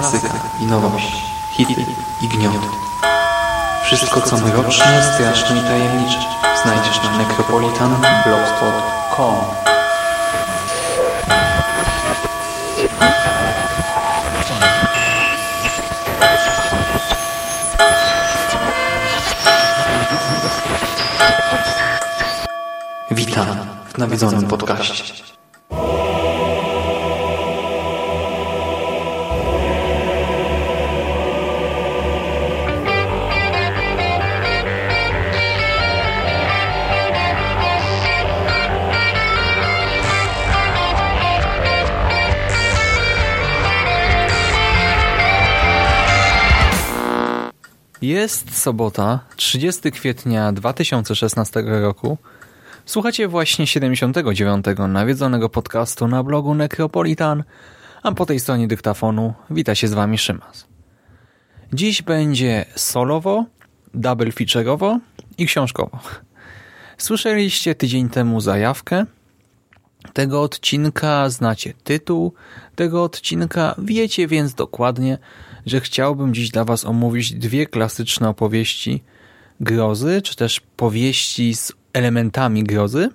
klasyka i nowość, hity i gnioty. Wszystko co mroczne, straszne i tajemnicze znajdziesz na necropolitanblogspot.com Witam w nawiedzonym podcaście. Jest sobota, 30 kwietnia 2016 roku. Słuchacie właśnie 79. nawiedzonego podcastu na blogu Necropolitan, a po tej stronie dyktafonu wita się z Wami Szymas. Dziś będzie solowo, double featureowo i książkowo. Słyszeliście tydzień temu zajawkę. Tego odcinka znacie tytuł, tego odcinka wiecie więc dokładnie, że chciałbym dziś dla Was omówić dwie klasyczne opowieści grozy, czy też powieści z elementami grozy.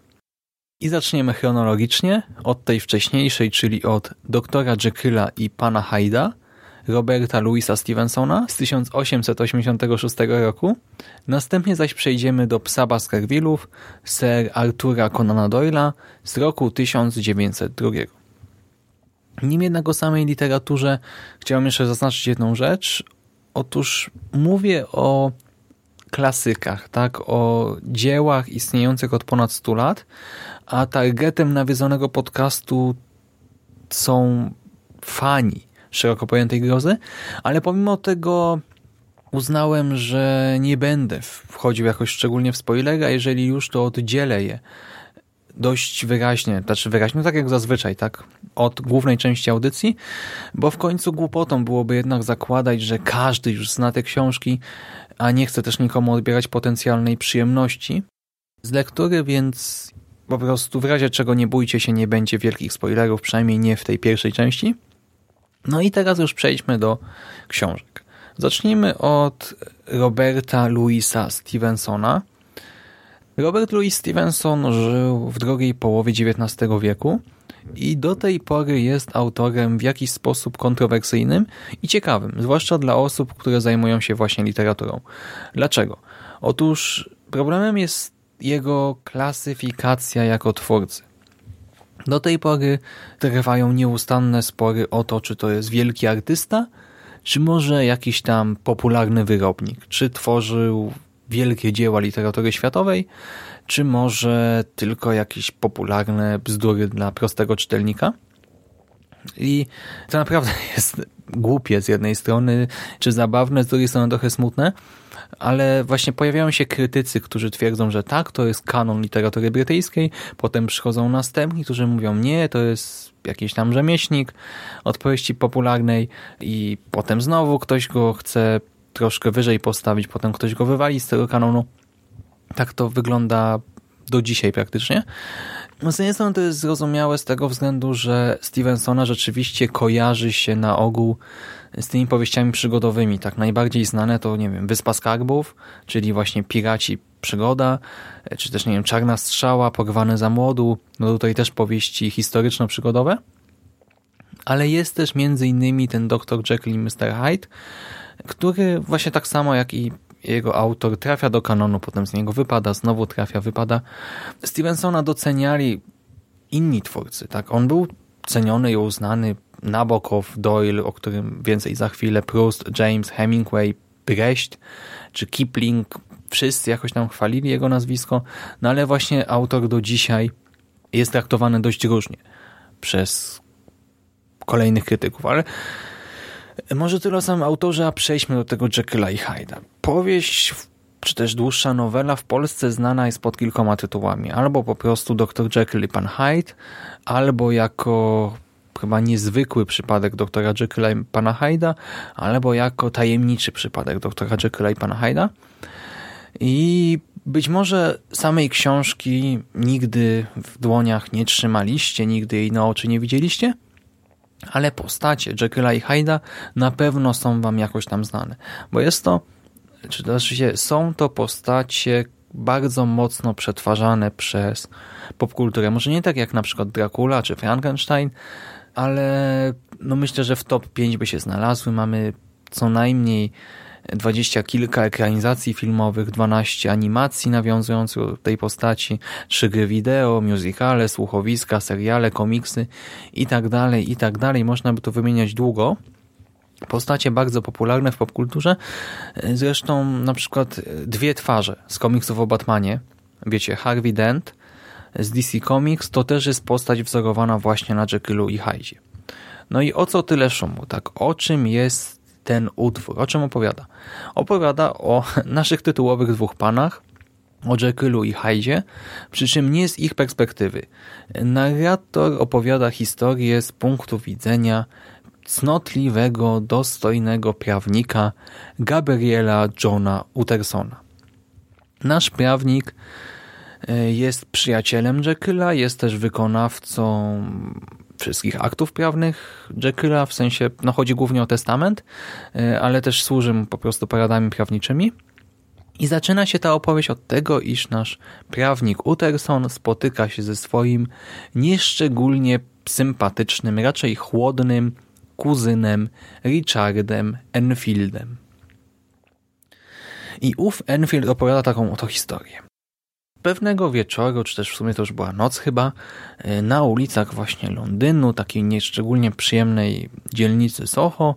I zaczniemy chronologicznie od tej wcześniejszej, czyli od doktora Jekylla i pana Hyda, Roberta Louisa Stevensona z 1886 roku. Następnie zaś przejdziemy do Psa Baskervillów Sir Artura Conana Doyle'a z roku 1902. Nim jednak o samej literaturze chciałem jeszcze zaznaczyć jedną rzecz. Otóż mówię o klasykach, tak, o dziełach istniejących od ponad 100 lat, a targetem nawiedzonego podcastu są fani szeroko pojętej grozy, ale pomimo tego uznałem, że nie będę wchodził jakoś szczególnie w spoilera, jeżeli już to oddzielę je dość wyraźnie, znaczy wyraźnie, no tak jak zazwyczaj, tak, od głównej części audycji, bo w końcu głupotą byłoby jednak zakładać, że każdy już zna te książki, a nie chce też nikomu odbierać potencjalnej przyjemności z lektury, więc po prostu w razie czego nie bójcie się, nie będzie wielkich spoilerów, przynajmniej nie w tej pierwszej części. No i teraz już przejdźmy do książek. Zacznijmy od Roberta Louisa Stevensona, Robert Louis Stevenson żył w drugiej połowie XIX wieku i do tej pory jest autorem w jakiś sposób kontrowersyjnym i ciekawym, zwłaszcza dla osób, które zajmują się właśnie literaturą. Dlaczego? Otóż problemem jest jego klasyfikacja jako twórcy. Do tej pory trwają nieustanne spory o to, czy to jest wielki artysta, czy może jakiś tam popularny wyrobnik, czy tworzył wielkie dzieła literatury światowej, czy może tylko jakieś popularne bzdury dla prostego czytelnika? I to naprawdę jest głupie z jednej strony, czy zabawne, z drugiej strony trochę smutne, ale właśnie pojawiają się krytycy, którzy twierdzą, że tak, to jest kanon literatury brytyjskiej, potem przychodzą następni, którzy mówią nie, to jest jakiś tam rzemieślnik od powieści popularnej i potem znowu ktoś go chce troszkę wyżej postawić, potem ktoś go wywali z tego kanonu. Tak to wygląda do dzisiaj praktycznie. Z jednej strony to jest zrozumiałe z tego względu, że Stevensona rzeczywiście kojarzy się na ogół z tymi powieściami przygodowymi. Tak najbardziej znane to, nie wiem, Wyspa Skarbów, czyli właśnie Piraci Przygoda, czy też, nie wiem, Czarna Strzała, Porwany za młodu. No tutaj też powieści historyczno-przygodowe. Ale jest też między innymi ten Dr. Jekyll i Mr. Hyde, który właśnie tak samo jak i jego autor trafia do kanonu, potem z niego wypada, znowu trafia, wypada. Stevensona doceniali inni twórcy. tak? On był ceniony i uznany Nabokov, Doyle, o którym więcej za chwilę, Proust, James, Hemingway, Brecht czy Kipling, wszyscy jakoś tam chwalili jego nazwisko, no ale właśnie autor do dzisiaj jest traktowany dość różnie przez kolejnych krytyków, ale może tyle o samym autorze, a przejdźmy do tego Jekylla i Hyde'a. Powieść, czy też dłuższa nowela w Polsce znana jest pod kilkoma tytułami. Albo po prostu Dr. Jekyll i Pan Hyde, albo jako chyba niezwykły przypadek doktora Jekylla i pana Hyda, albo jako tajemniczy przypadek doktora Jekylla i pana Hyda. I być może samej książki nigdy w dłoniach nie trzymaliście, nigdy jej na oczy nie widzieliście, ale postacie Jekylla i Hyda na pewno są wam jakoś tam znane, bo jest to, czy też są to postacie bardzo mocno przetwarzane przez popkulturę. Może nie tak jak na przykład Dracula czy Frankenstein, ale no myślę, że w top 5 by się znalazły. Mamy co najmniej dwadzieścia kilka ekranizacji filmowych, 12 animacji nawiązujących do tej postaci, trzy gry wideo, musicale, słuchowiska, seriale, komiksy i tak dalej, i tak dalej. Można by to wymieniać długo. Postacie bardzo popularne w popkulturze. Zresztą na przykład dwie twarze z komiksów o Batmanie. Wiecie, Harvey Dent z DC Comics to też jest postać wzorowana właśnie na Jekyllu i Hydzie. No i o co tyle szumu? Tak, o czym jest ten utwór? O czym opowiada? Opowiada o naszych tytułowych dwóch panach, o Jekyllu i Hydzie, przy czym nie z ich perspektywy. Narrator opowiada historię z punktu widzenia cnotliwego, dostojnego prawnika Gabriela Johna Uttersona. Nasz prawnik e, jest przyjacielem Jekylla, jest też wykonawcą wszystkich aktów prawnych Jekylla, w sensie, no chodzi głównie o testament, e, ale też służy mu po prostu poradami prawniczymi. I zaczyna się ta opowieść od tego, iż nasz prawnik Utterson spotyka się ze swoim nieszczególnie sympatycznym, raczej chłodnym kuzynem Richardem Enfieldem. I ów Enfield opowiada taką oto historię. Pewnego wieczoru, czy też w sumie to już była noc chyba, e, na ulicach właśnie Londynu, takiej nieszczególnie przyjemnej dzielnicy Soho,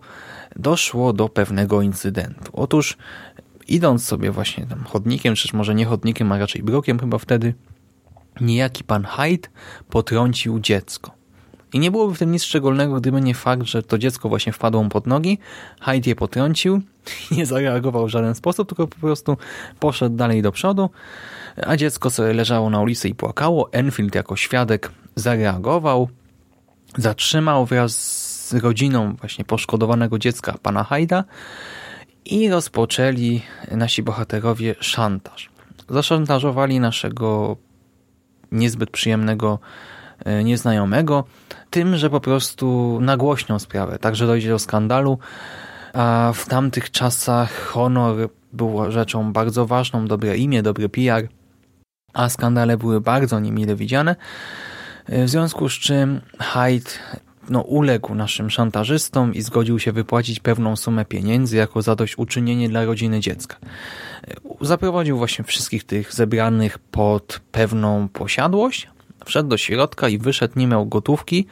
doszło do pewnego incydentu. Otóż idąc sobie właśnie tam chodnikiem, czy może nie chodnikiem, a raczej brokiem chyba wtedy, niejaki pan Hyde potrącił dziecko. I nie byłoby w tym nic szczególnego, gdyby nie fakt, że to dziecko właśnie wpadło mu pod nogi, Hyde je potrącił nie zareagował w żaden sposób, tylko po prostu poszedł dalej do przodu, a dziecko sobie leżało na ulicy i płakało. Enfield jako świadek zareagował, zatrzymał wraz z rodziną właśnie poszkodowanego dziecka pana Hajda i rozpoczęli nasi bohaterowie szantaż. Zaszantażowali naszego niezbyt przyjemnego e, nieznajomego tym, że po prostu nagłośnią sprawę, tak że dojdzie do skandalu, a w tamtych czasach honor był rzeczą bardzo ważną, dobre imię, dobry PR, a skandale były bardzo niemile widziane, w związku z czym Hyde no, uległ naszym szantażystom i zgodził się wypłacić pewną sumę pieniędzy jako zadośćuczynienie dla rodziny dziecka. Zaprowadził właśnie wszystkich tych zebranych pod pewną posiadłość, Wszedł do środka i wyszedł, nie miał gotówki,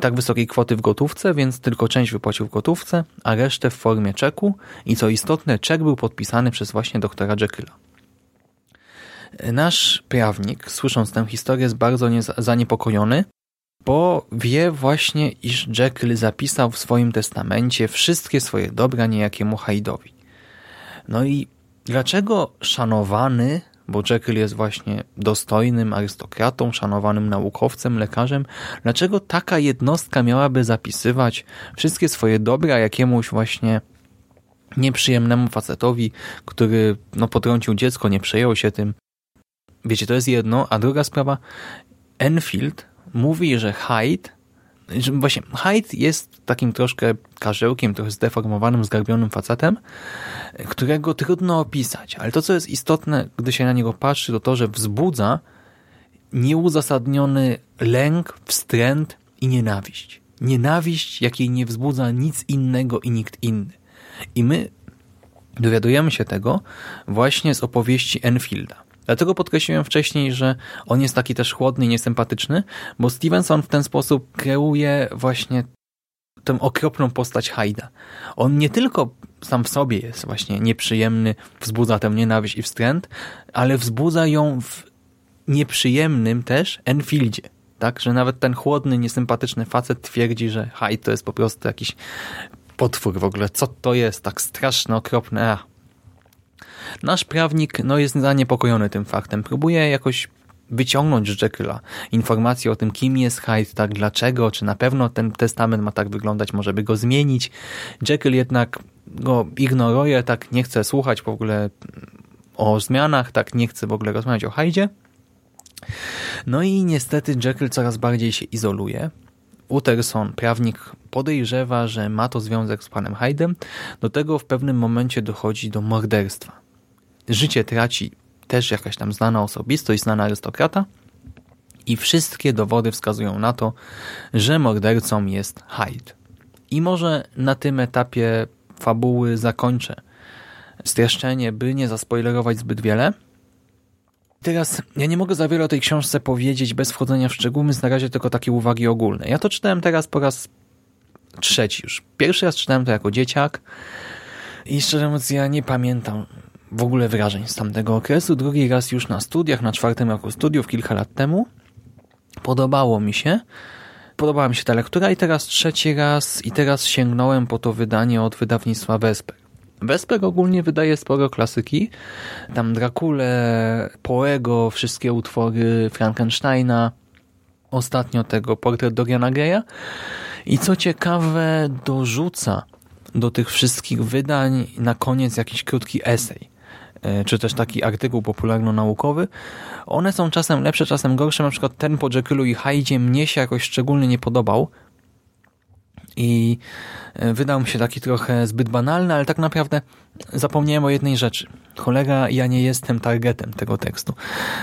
tak wysokiej kwoty w gotówce, więc tylko część wypłacił w gotówce, a resztę w formie czeku i co istotne, czek był podpisany przez właśnie doktora Jekylla. Nasz prawnik, słysząc tę historię, jest bardzo zaniepokojony, bo wie właśnie, iż Jekyll zapisał w swoim testamencie wszystkie swoje dobra niejakiemu Hyde'owi. No i dlaczego szanowany bo Jekyll jest właśnie dostojnym arystokratą, szanowanym naukowcem, lekarzem. Dlaczego taka jednostka miałaby zapisywać wszystkie swoje dobra jakiemuś właśnie nieprzyjemnemu facetowi, który no, potrącił dziecko, nie przejął się tym. Wiecie, to jest jedno, a druga sprawa, Enfield mówi, że Hyde Właśnie Hyde jest takim troszkę karzełkiem, trochę zdeformowanym, zgarbionym facetem, którego trudno opisać, ale to, co jest istotne, gdy się na niego patrzy, to to, że wzbudza nieuzasadniony lęk, wstręt i nienawiść. Nienawiść, jakiej nie wzbudza nic innego i nikt inny. I my dowiadujemy się tego właśnie z opowieści Enfielda. Dlatego podkreśliłem wcześniej, że on jest taki też chłodny i niesympatyczny, bo Stevenson w ten sposób kreuje właśnie tę okropną postać Hyda. On nie tylko sam w sobie jest właśnie nieprzyjemny, wzbudza tę nienawiść i wstręt, ale wzbudza ją w nieprzyjemnym też Enfieldzie. Tak, że nawet ten chłodny, niesympatyczny facet twierdzi, że Hyde to jest po prostu jakiś potwór w ogóle. Co to jest? Tak straszne, okropne. Ach, Nasz prawnik no, jest zaniepokojony tym faktem. Próbuje jakoś wyciągnąć z Jekylla informacje o tym, kim jest Hyde, tak, dlaczego, czy na pewno ten testament ma tak wyglądać, może by go zmienić. Jekyll jednak go ignoruje, tak nie chce słuchać w ogóle o zmianach, tak nie chce w ogóle rozmawiać o Hydzie. No i niestety Jekyll coraz bardziej się izoluje. Utterson, prawnik, podejrzewa, że ma to związek z panem Hyde'em. Do tego w pewnym momencie dochodzi do morderstwa. Życie traci też jakaś tam znana osobistość, znana arystokrata i wszystkie dowody wskazują na to, że mordercą jest Hyde. I może na tym etapie fabuły zakończę streszczenie, by nie zaspoilerować zbyt wiele. Teraz ja nie mogę za wiele o tej książce powiedzieć bez wchodzenia w szczegóły, więc na razie tylko takie uwagi ogólne. Ja to czytałem teraz po raz trzeci już. Pierwszy raz czytałem to jako dzieciak i szczerze mówiąc ja nie pamiętam w ogóle wrażeń z tamtego okresu. Drugi raz już na studiach, na czwartym roku studiów, kilka lat temu. Podobało mi się. Podobała mi się ta lektura i teraz trzeci raz i teraz sięgnąłem po to wydanie od wydawnictwa Vesper. Vesper ogólnie wydaje sporo klasyki. Tam Drakule, Poego, wszystkie utwory Frankensteina, ostatnio tego portret Doriana Greya. I co ciekawe, dorzuca do tych wszystkich wydań na koniec jakiś krótki esej. E, czy też taki artykuł popularno-naukowy. One są czasem lepsze, czasem gorsze. Na przykład ten po Jekyllu i Hydzie mnie się jakoś szczególnie nie podobał. I e, wydał mi się taki trochę zbyt banalny, ale tak naprawdę zapomniałem o jednej rzeczy. Cholera, ja nie jestem targetem tego tekstu.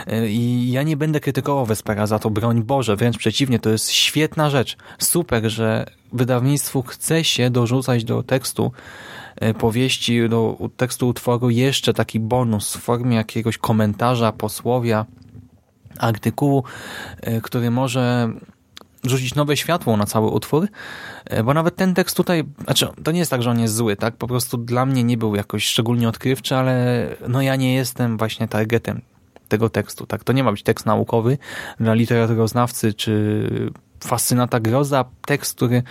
E, I ja nie będę krytykował Vespera za to, broń Boże, wręcz przeciwnie, to jest świetna rzecz. Super, że wydawnictwu chce się dorzucać do tekstu powieści, do tekstu utworu jeszcze taki bonus w formie jakiegoś komentarza, posłowia, artykułu, e, który może rzucić nowe światło na cały utwór, e, bo nawet ten tekst tutaj, znaczy to nie jest tak, że on jest zły, tak? Po prostu dla mnie nie był jakoś szczególnie odkrywczy, ale no ja nie jestem właśnie targetem tego tekstu, tak? To nie ma być tekst naukowy dla literaturoznawcy czy fascynata groza, tekst, który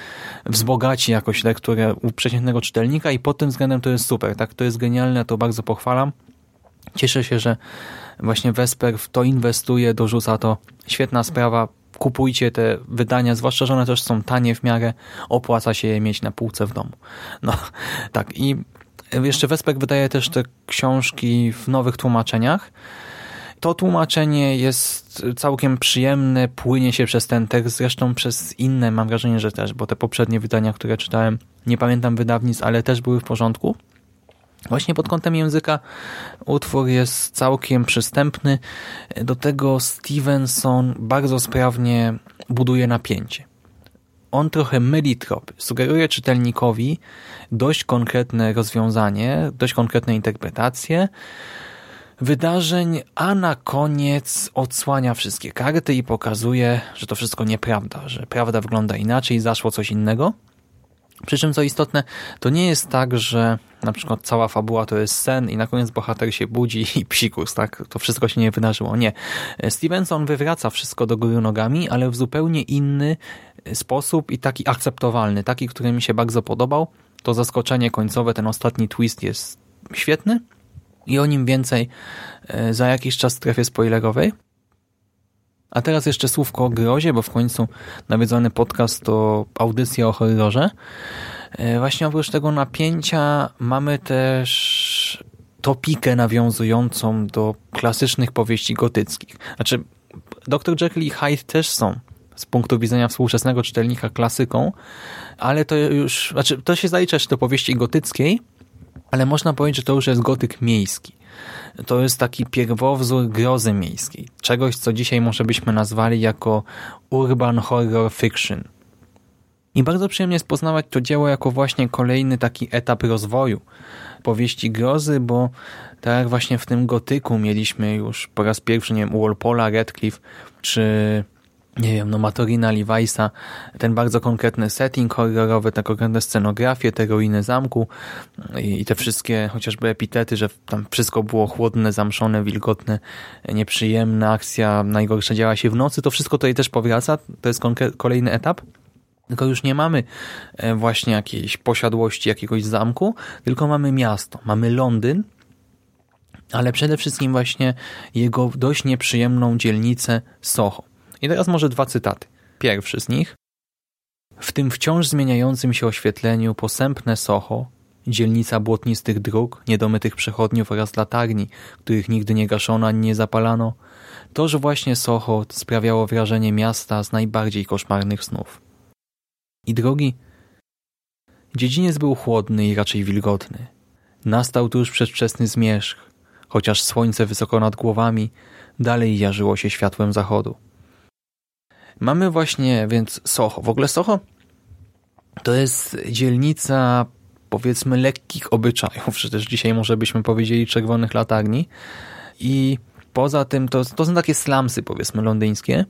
wzbogaci jakoś lekturę u przeciętnego czytelnika i pod tym względem to jest super, tak? To jest genialne, to bardzo pochwalam. Cieszę się, że właśnie Vesper w to inwestuje, dorzuca to. Świetna sprawa. Kupujcie te wydania, zwłaszcza, że one też są tanie w miarę. Opłaca się je mieć na półce w domu. No, tak. I jeszcze Vesper wydaje też te książki w nowych tłumaczeniach. To tłumaczenie jest całkiem przyjemne, płynie się przez ten tekst, zresztą przez inne mam wrażenie, że też, bo te poprzednie wydania, które czytałem, nie pamiętam wydawnictw, ale też były w porządku. Właśnie pod kątem języka utwór jest całkiem przystępny. Do tego Stevenson bardzo sprawnie buduje napięcie. On trochę myli trop, sugeruje czytelnikowi dość konkretne rozwiązanie, dość konkretne interpretacje, wydarzeń, a na koniec odsłania wszystkie karty i pokazuje, że to wszystko nieprawda, że prawda wygląda inaczej, zaszło coś innego. Przy czym co istotne, to nie jest tak, że na przykład cała fabuła to jest sen i na koniec bohater się budzi i psikus, tak? To wszystko się nie wydarzyło. Nie. Stevenson wywraca wszystko do góry nogami, ale w zupełnie inny sposób i taki akceptowalny, taki, który mi się bardzo podobał. To zaskoczenie końcowe, ten ostatni twist jest świetny, i o nim więcej e, za jakiś czas w strefie spoilerowej. A teraz jeszcze słówko o grozie, bo w końcu nawiedzony podcast to audycja o horrorze. E, właśnie oprócz tego napięcia mamy też topikę nawiązującą do klasycznych powieści gotyckich. Znaczy, Dr. Jekyll i Hyde też są z punktu widzenia współczesnego czytelnika klasyką, ale to już, znaczy to się zalicza do powieści gotyckiej, ale można powiedzieć, że to już jest gotyk miejski. To jest taki pierwowzór grozy miejskiej. Czegoś, co dzisiaj może byśmy nazwali jako urban horror fiction. I bardzo przyjemnie jest poznawać to dzieło jako właśnie kolejny taki etap rozwoju powieści grozy, bo tak jak właśnie w tym gotyku mieliśmy już po raz pierwszy, nie wiem, Walpola, Radcliffe, czy nie wiem, no Matorina Levi'sa, ten bardzo konkretny setting horrorowy, te konkretne scenografie, te ruiny zamku i, i te wszystkie chociażby epitety, że tam wszystko było chłodne, zamszone, wilgotne, nieprzyjemne, akcja najgorsza działa się w nocy, to wszystko tutaj też powraca, to jest kolejny etap. Tylko już nie mamy e, właśnie jakiejś posiadłości jakiegoś zamku, tylko mamy miasto, mamy Londyn, ale przede wszystkim właśnie jego dość nieprzyjemną dzielnicę Soho. I teraz może dwa cytaty. Pierwszy z nich. W tym wciąż zmieniającym się oświetleniu posępne Soho, dzielnica błotnistych dróg, niedomytych przechodniów oraz latarni, których nigdy nie gaszono ani nie zapalano, toż właśnie Soho sprawiało wrażenie miasta z najbardziej koszmarnych snów. I drogi, dziedziniec był chłodny i raczej wilgotny. Nastał tuż przedwczesny zmierzch, chociaż słońce wysoko nad głowami dalej jarzyło się światłem zachodu. Mamy właśnie więc Soho. W ogóle Soho to jest dzielnica powiedzmy lekkich obyczajów, czy też dzisiaj może byśmy powiedzieli czerwonych latarni i poza tym to, to są takie slamsy powiedzmy londyńskie,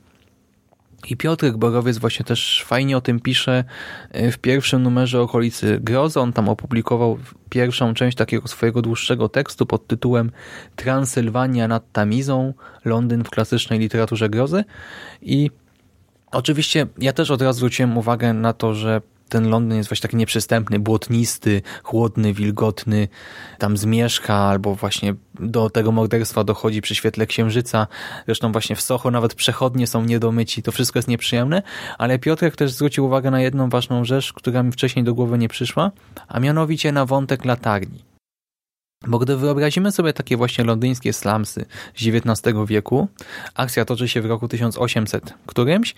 i Piotrek Borowiec właśnie też fajnie o tym pisze e, w pierwszym numerze okolicy Grozy. On tam opublikował pierwszą część takiego swojego dłuższego tekstu pod tytułem Transylwania nad Tamizą, Londyn w klasycznej literaturze grozy. I oczywiście ja też od razu zwróciłem uwagę na to, że ten Londyn jest właśnie taki nieprzystępny, błotnisty, chłodny, wilgotny, tam zmierzcha albo właśnie do tego morderstwa dochodzi przy świetle księżyca. Zresztą właśnie w Soho nawet przechodnie są niedomyci, to wszystko jest nieprzyjemne, ale Piotrek też zwrócił uwagę na jedną ważną rzecz, która mi wcześniej do głowy nie przyszła, a mianowicie na wątek latarni. Bo gdy wyobrazimy sobie takie właśnie londyńskie slumsy z XIX wieku, akcja toczy się w roku 1800 którymś,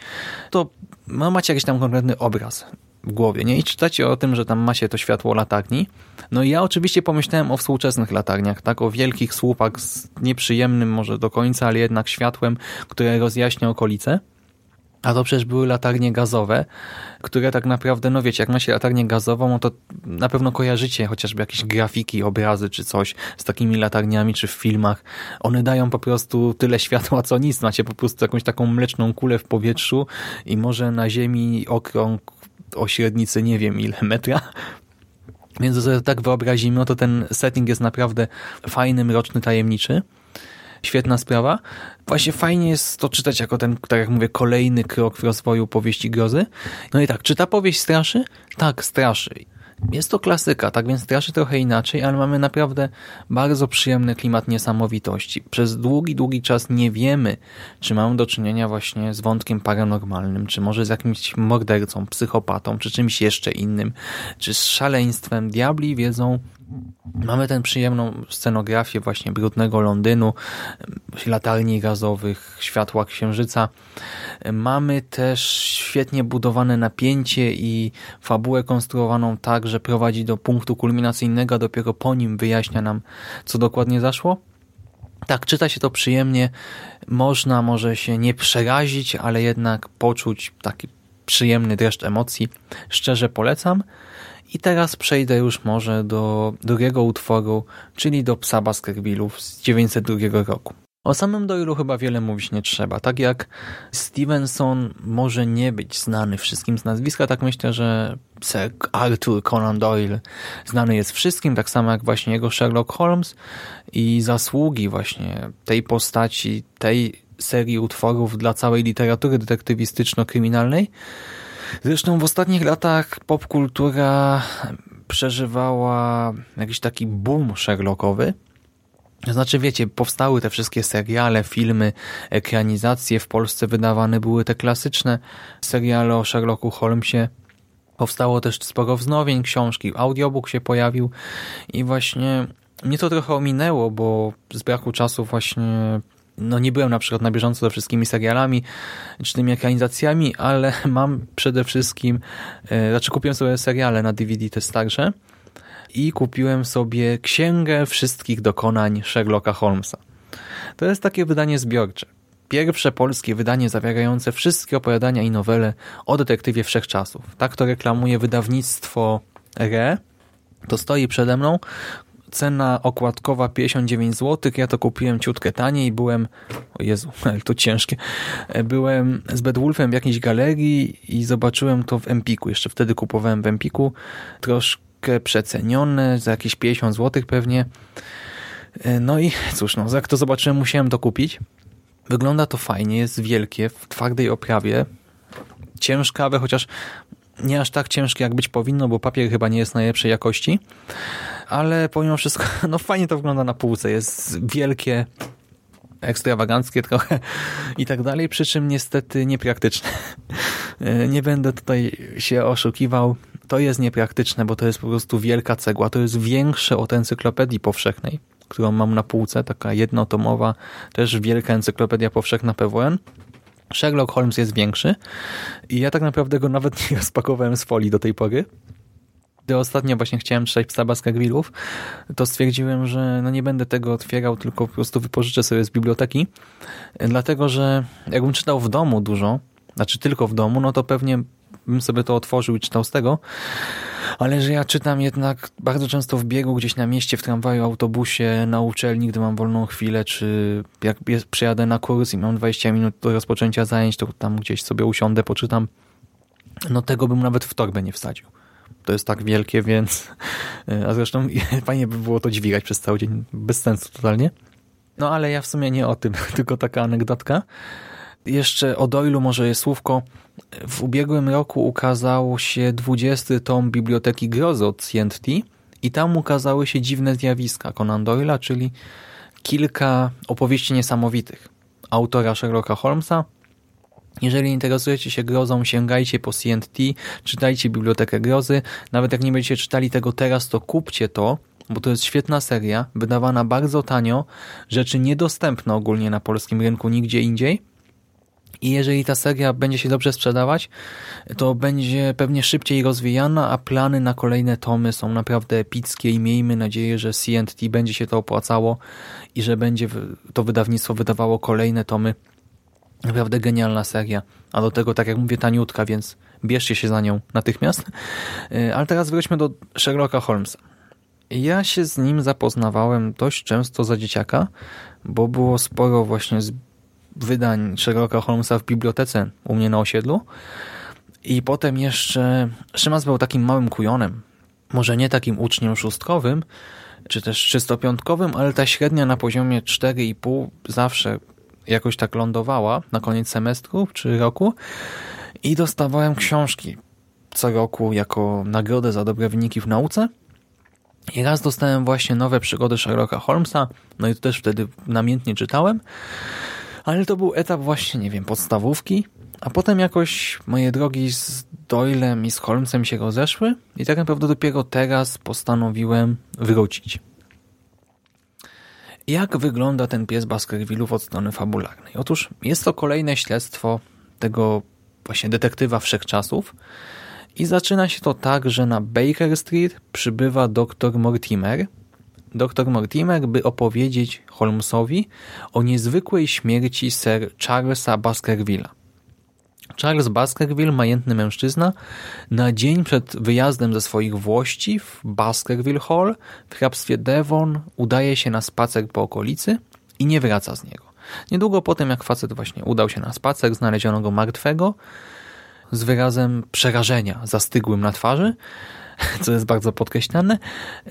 to no, macie jakiś tam konkretny obraz w głowie, nie? I czytacie o tym, że tam macie to światło latarni. No i ja oczywiście pomyślałem o współczesnych latarniach, tak? O wielkich słupach z nieprzyjemnym może do końca, ale jednak światłem, które rozjaśnia okolice. A to przecież były latarnie gazowe, które tak naprawdę, no wiecie, jak macie latarnię gazową, no to na pewno kojarzycie chociażby jakieś grafiki, obrazy czy coś z takimi latarniami, czy w filmach. One dają po prostu tyle światła, co nic. Macie po prostu jakąś taką mleczną kulę w powietrzu i może na ziemi okrąg o średnicy nie wiem ile metra. Więc sobie tak wyobrazimy, no to ten setting jest naprawdę fajny, mroczny, tajemniczy. Świetna sprawa. Właśnie fajnie jest to czytać jako ten, tak jak mówię, kolejny krok w rozwoju powieści grozy. No i tak, czy ta powieść straszy? Tak, straszy. Jest to klasyka, tak więc straszy trochę inaczej, ale mamy naprawdę bardzo przyjemny klimat niesamowitości. Przez długi, długi czas nie wiemy, czy mamy do czynienia właśnie z wątkiem paranormalnym, czy może z jakimś mordercą, psychopatą, czy czymś jeszcze innym, czy z szaleństwem. Diabli wiedzą Mamy tę przyjemną scenografię właśnie brudnego Londynu, latarni gazowych, światła księżyca. Mamy też świetnie budowane napięcie i fabułę konstruowaną tak, że prowadzi do punktu kulminacyjnego, dopiero po nim wyjaśnia nam, co dokładnie zaszło. Tak, czyta się to przyjemnie, można może się nie przerazić, ale jednak poczuć taki przyjemny dreszcz emocji. Szczerze polecam. I teraz przejdę już może do drugiego utworu, czyli do Psa Baskervillów z 902 roku. O samym Doyle'u chyba wiele mówić nie trzeba. Tak jak Stevenson może nie być znany wszystkim z nazwiska, tak myślę, że Sir Arthur Conan Doyle znany jest wszystkim, tak samo jak właśnie jego Sherlock Holmes i zasługi właśnie tej postaci, tej serii utworów dla całej literatury detektywistyczno-kryminalnej Zresztą w ostatnich latach popkultura przeżywała jakiś taki boom Sherlockowy. Znaczy, wiecie, powstały te wszystkie seriale, filmy, ekranizacje. W Polsce wydawane były te klasyczne seriale o Sherlocku Holmesie. Powstało też sporo wznowień książki, audiobook się pojawił i właśnie mnie to trochę ominęło, bo z braku czasu właśnie no nie byłem na przykład na bieżąco ze wszystkimi serialami czy tymi ekranizacjami, ale mam przede wszystkim, e, znaczy kupiłem sobie seriale na DVD te starsze i kupiłem sobie księgę wszystkich dokonań Sherlocka Holmesa. To jest takie wydanie zbiorcze. Pierwsze polskie wydanie zawierające wszystkie opowiadania i nowele o detektywie wszechczasów. Tak to reklamuje wydawnictwo RE. To stoi przede mną cena okładkowa 59 zł, ja to kupiłem ciutkę taniej, byłem, o Jezu, ale to ciężkie, byłem z Bedwulfem w jakiejś galerii i zobaczyłem to w Empiku, jeszcze wtedy kupowałem w Empiku, troszkę przecenione, za jakieś 50 zł pewnie, no i cóż, no, jak to zobaczyłem, musiałem to kupić. Wygląda to fajnie, jest wielkie, w twardej oprawie, ciężkawe, chociaż nie aż tak ciężkie jak być powinno, bo papier chyba nie jest najlepszej jakości. Ale pomimo wszystko, no fajnie to wygląda na półce. Jest wielkie, ekstrawaganckie trochę i tak dalej, przy czym niestety niepraktyczne. Nie będę tutaj się oszukiwał. To jest niepraktyczne, bo to jest po prostu wielka cegła. To jest większe od encyklopedii powszechnej, którą mam na półce, taka jednotomowa, też wielka encyklopedia powszechna PWN. Sherlock Holmes jest większy i ja tak naprawdę go nawet nie rozpakowałem z folii do tej pory. Gdy ostatnio właśnie chciałem czytać Psa Baskervillów, to stwierdziłem, że no nie będę tego otwierał, tylko po prostu wypożyczę sobie z biblioteki, dlatego że jakbym czytał w domu dużo, znaczy tylko w domu, no to pewnie bym sobie to otworzył i czytał z tego, ale że ja czytam jednak bardzo często w biegu, gdzieś na mieście, w tramwaju, autobusie, na uczelni, gdy mam wolną chwilę, czy jak przyjadę na kurs i mam 20 minut do rozpoczęcia zajęć, to tam gdzieś sobie usiądę, poczytam. No tego bym nawet w torbę nie wsadził. To jest tak wielkie, więc... A zresztą fajnie by było to dźwigać przez cały dzień. Bez sensu totalnie. No ale ja w sumie nie o tym, tylko taka anegdotka. Jeszcze o Doylu może jest słówko. W ubiegłym roku ukazał się 20 tom Biblioteki Grozy od CNT i tam ukazały się dziwne zjawiska Conan Doyle'a, czyli kilka opowieści niesamowitych autora Sherlocka Holmesa. Jeżeli interesujecie się grozą, sięgajcie po CNT, czytajcie Bibliotekę Grozy. Nawet jak nie będziecie czytali tego teraz, to kupcie to, bo to jest świetna seria, wydawana bardzo tanio, rzeczy niedostępne ogólnie na polskim rynku nigdzie indziej i jeżeli ta seria będzie się dobrze sprzedawać, to będzie pewnie szybciej rozwijana, a plany na kolejne tomy są naprawdę epickie i miejmy nadzieję, że CNT będzie się to opłacało i że będzie to wydawnictwo wydawało kolejne tomy. Naprawdę genialna seria, a do tego, tak jak mówię, taniutka, więc bierzcie się za nią natychmiast. E, ale teraz wróćmy do Sherlocka Holmesa. Ja się z nim zapoznawałem dość często za dzieciaka, bo było sporo właśnie z wydań Sherlocka Holmesa w bibliotece u mnie na osiedlu. I potem jeszcze Szymas był takim małym kujonem. Może nie takim uczniem szóstkowym, czy też czystopiątkowym, ale ta średnia na poziomie 4,5 zawsze jakoś tak lądowała na koniec semestru czy roku i dostawałem książki co roku jako nagrodę za dobre wyniki w nauce. I raz dostałem właśnie nowe przygody Sherlocka Holmesa, no i to też wtedy namiętnie czytałem. Ale to był etap właśnie, nie wiem, podstawówki, a potem jakoś moje drogi z Doylem i z Holmesem się rozeszły i tak naprawdę dopiero teraz postanowiłem wrócić. Jak wygląda ten pies Baskervillów od strony fabularnej? Otóż jest to kolejne śledztwo tego właśnie detektywa wszechczasów i zaczyna się to tak, że na Baker Street przybywa dr Mortimer, dr Mortimer, by opowiedzieć Holmesowi o niezwykłej śmierci Sir Charlesa Baskervilla. Charles Baskerville, majętny mężczyzna, na dzień przed wyjazdem ze swoich włości w Baskerville Hall w hrabstwie Devon udaje się na spacer po okolicy i nie wraca z niego. Niedługo po tym, jak facet właśnie udał się na spacer, znaleziono go martwego z wyrazem przerażenia zastygłym na twarzy, co jest bardzo podkreślane,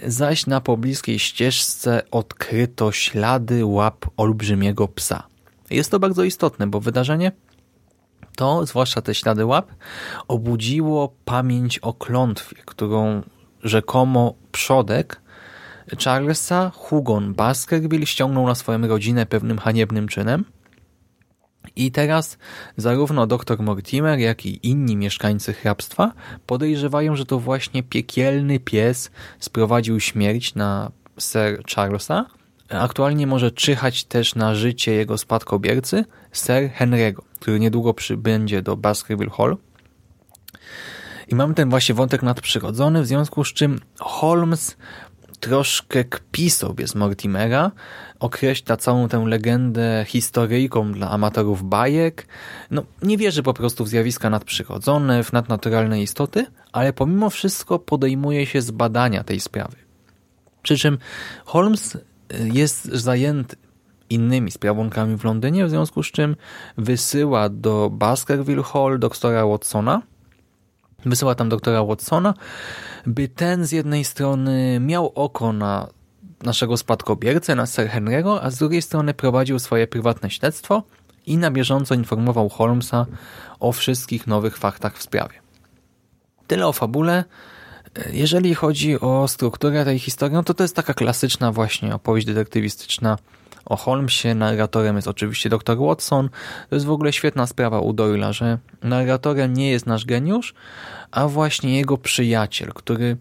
zaś na pobliskiej ścieżce odkryto ślady łap olbrzymiego psa. Jest to bardzo istotne, bo wydarzenie to, zwłaszcza te ślady łap, obudziło pamięć o klątwie, którą rzekomo przodek Charlesa Hugon Baskerville ściągnął na swoją rodzinę pewnym haniebnym czynem – i teraz zarówno dr Mortimer, jak i inni mieszkańcy hrabstwa podejrzewają, że to właśnie piekielny pies sprowadził śmierć na Sir Charlesa. Aktualnie może czyhać też na życie jego spadkobiercy, Sir Henry'ego, który niedługo przybędzie do Baskerville Hall. I mamy ten właśnie wątek nadprzyrodzony, w związku z czym Holmes troszkę kpi sobie z Mortimera, określa całą tę legendę historyjką dla amatorów bajek. No, nie wierzy po prostu w zjawiska nadprzyrodzone, w nadnaturalne istoty, ale pomimo wszystko podejmuje się zbadania tej sprawy. Przy czym Holmes y, jest zajęty innymi sprawunkami w Londynie, w związku z czym wysyła do Baskerville Hall doktora Watsona, wysyła tam doktora Watsona, by ten z jednej strony miał oko na naszego spadkobiercę, na Sir Henry'ego, a z drugiej strony prowadził swoje prywatne śledztwo i na bieżąco informował Holmesa o wszystkich nowych faktach w sprawie. Tyle o fabule. Jeżeli chodzi o strukturę tej historii, no to to jest taka klasyczna właśnie opowieść detektywistyczna o Holmesie. Narratorem jest oczywiście dr Watson. To jest w ogóle świetna sprawa u Doyle'a, że narratorem nie jest nasz geniusz, a właśnie jego przyjaciel, który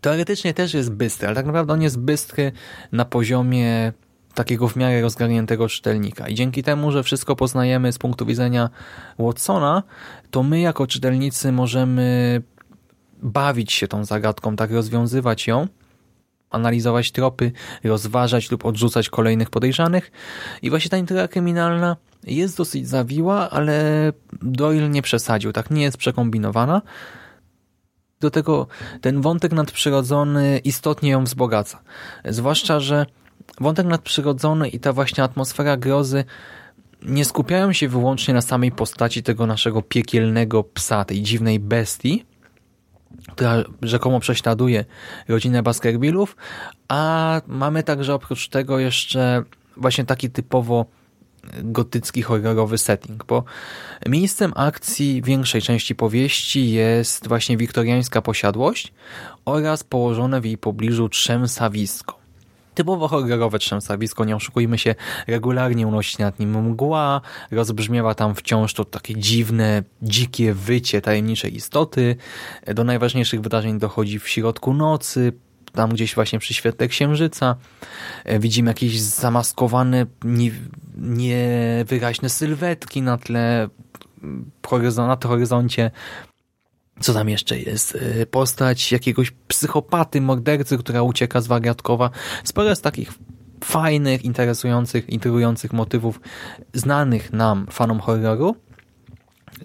teoretycznie też jest bystry, ale tak naprawdę on jest bystry na poziomie takiego w miarę rozgarniętego czytelnika. I dzięki temu, że wszystko poznajemy z punktu widzenia Watsona, to my jako czytelnicy możemy bawić się tą zagadką, tak rozwiązywać ją, analizować tropy, rozważać lub odrzucać kolejnych podejrzanych. I właśnie ta intryga kryminalna jest dosyć zawiła, ale Doyle nie przesadził, tak nie jest przekombinowana. Do tego ten wątek nadprzyrodzony istotnie ją wzbogaca. Zwłaszcza, że wątek nadprzyrodzony i ta właśnie atmosfera grozy nie skupiają się wyłącznie na samej postaci tego naszego piekielnego psa, tej dziwnej bestii, która rzekomo prześladuje rodzinę Baskervillów, a mamy także oprócz tego jeszcze właśnie taki typowo gotycki, horrorowy setting, bo miejscem akcji większej części powieści jest właśnie wiktoriańska posiadłość oraz położone w jej pobliżu trzęsawisko. Typowo horrorowe trzęsawisko, nie oszukujmy się, regularnie unosi nad nim mgła, rozbrzmiewa tam wciąż to takie dziwne, dzikie wycie tajemniczej istoty. Do najważniejszych wydarzeń dochodzi w środku nocy, tam gdzieś właśnie przy świetle księżyca. Widzimy jakieś zamaskowane, niewyraźne sylwetki na tle na horyzoncie. Co tam jeszcze jest? Y, postać jakiegoś psychopaty, mordercy, która ucieka z wariatkowa. Sporo jest takich fajnych, interesujących, intrygujących motywów znanych nam, fanom horroru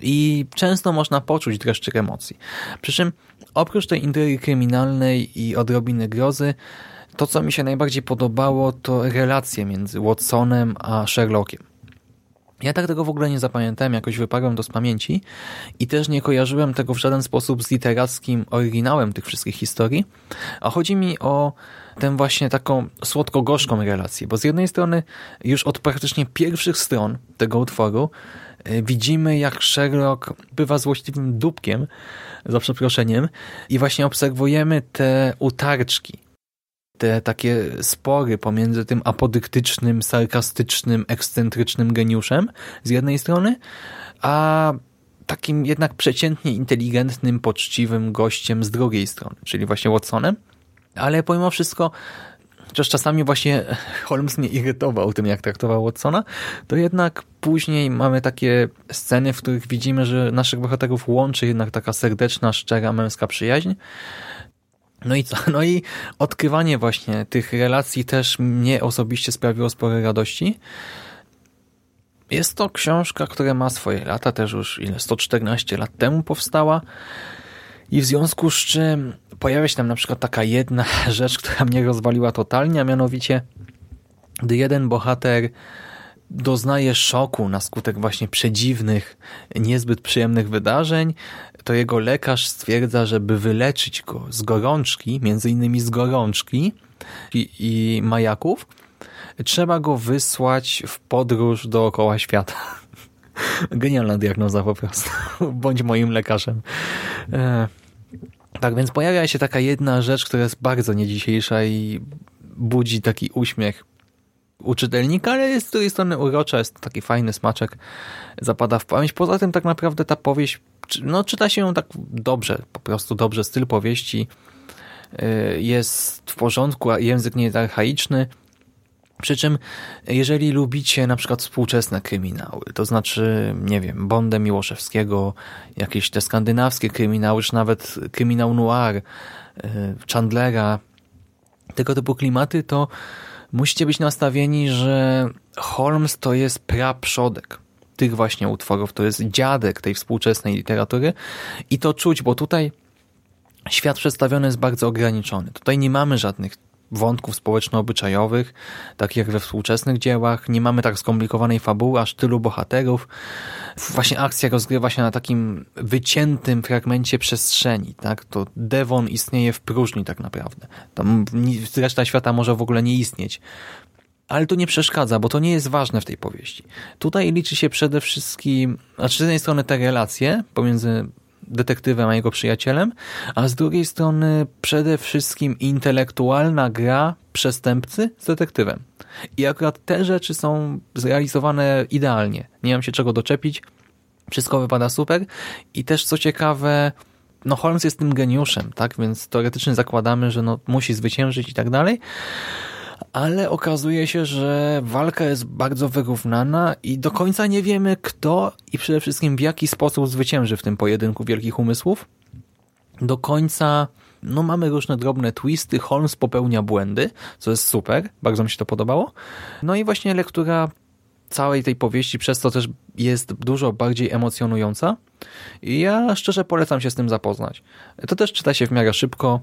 i często można poczuć dreszczyk emocji. Przy czym oprócz tej intrygi kryminalnej i odrobiny grozy, to co mi się najbardziej podobało to relacje między Watsonem a Sherlockiem. Ja tak tego w ogóle nie zapamiętałem, jakoś wyparłem to z pamięci i też nie kojarzyłem tego w żaden sposób z literackim oryginałem tych wszystkich historii, a chodzi mi o tę właśnie taką słodko-gorzką relację, bo z jednej strony już od praktycznie pierwszych stron tego utworu e, widzimy jak Sherlock bywa złośliwym dupkiem, za przeproszeniem, i właśnie obserwujemy te utarczki, te takie spory pomiędzy tym apodyktycznym, sarkastycznym, ekscentrycznym geniuszem z jednej strony, a takim jednak przeciętnie inteligentnym, poczciwym gościem z drugiej strony, czyli właśnie Watsonem. Ale pomimo wszystko, chociaż czasami właśnie Holmes mnie irytował tym, jak traktował Watsona, to jednak później mamy takie sceny, w których widzimy, że naszych bohaterów łączy jednak taka serdeczna, szczera, męska przyjaźń, no i co? No i odkrywanie właśnie tych relacji też mnie osobiście sprawiło spore radości. Jest to książka, która ma swoje lata, też już ile 114 lat temu powstała i w związku z czym pojawia się tam na przykład taka jedna rzecz, która mnie rozwaliła totalnie, a mianowicie gdy jeden bohater doznaje szoku na skutek właśnie przedziwnych, niezbyt przyjemnych wydarzeń, to jego lekarz stwierdza, żeby wyleczyć go z gorączki, między innymi z gorączki i, i majaków, trzeba go wysłać w podróż dookoła świata. Genialna diagnoza po prostu. Bądź moim lekarzem. E, tak więc pojawia się taka jedna rzecz, która jest bardzo niedzisiejsza i budzi taki uśmiech u czytelnika, ale jest z drugiej strony urocza, jest taki fajny smaczek, zapada w pamięć. Poza tym tak naprawdę ta powieść, no czyta się ją tak dobrze, po prostu dobrze, styl powieści y, jest w porządku, a język nie jest archaiczny. Przy czym, jeżeli lubicie na przykład współczesne kryminały, to znaczy, nie wiem, Bondę Miłoszewskiego, jakieś te skandynawskie kryminały, czy nawet kryminał noir, y, Chandlera, tego typu klimaty, to musicie być nastawieni, że Holmes to jest praprzodek tych właśnie utworów, to jest dziadek tej współczesnej literatury i to czuć, bo tutaj świat przedstawiony jest bardzo ograniczony. Tutaj nie mamy żadnych wątków społeczno-obyczajowych, takich jak we współczesnych dziełach. Nie mamy tak skomplikowanej fabuły, aż tylu bohaterów. Właśnie akcja rozgrywa się na takim wyciętym fragmencie przestrzeni. Tak? To Devon istnieje w próżni tak naprawdę. Tam reszta świata może w ogóle nie istnieć. Ale to nie przeszkadza, bo to nie jest ważne w tej powieści. Tutaj liczy się przede wszystkim, znaczy z jednej strony te relacje pomiędzy detektywem, a jego przyjacielem, a z drugiej strony przede wszystkim intelektualna gra przestępcy z detektywem. I akurat te rzeczy są zrealizowane idealnie. Nie mam się czego doczepić. Wszystko wypada super. I też co ciekawe, no Holmes jest tym geniuszem, tak? Więc teoretycznie zakładamy, że no, musi zwyciężyć i tak dalej. Ale okazuje się, że walka jest bardzo wyrównana i do końca nie wiemy kto i przede wszystkim w jaki sposób zwycięży w tym pojedynku wielkich umysłów. Do końca no mamy różne drobne twisty, Holmes popełnia błędy, co jest super, bardzo mi się to podobało. No i właśnie lektura całej tej powieści przez to też jest dużo bardziej emocjonująca. I ja szczerze polecam się z tym zapoznać. To też czyta się w miarę szybko.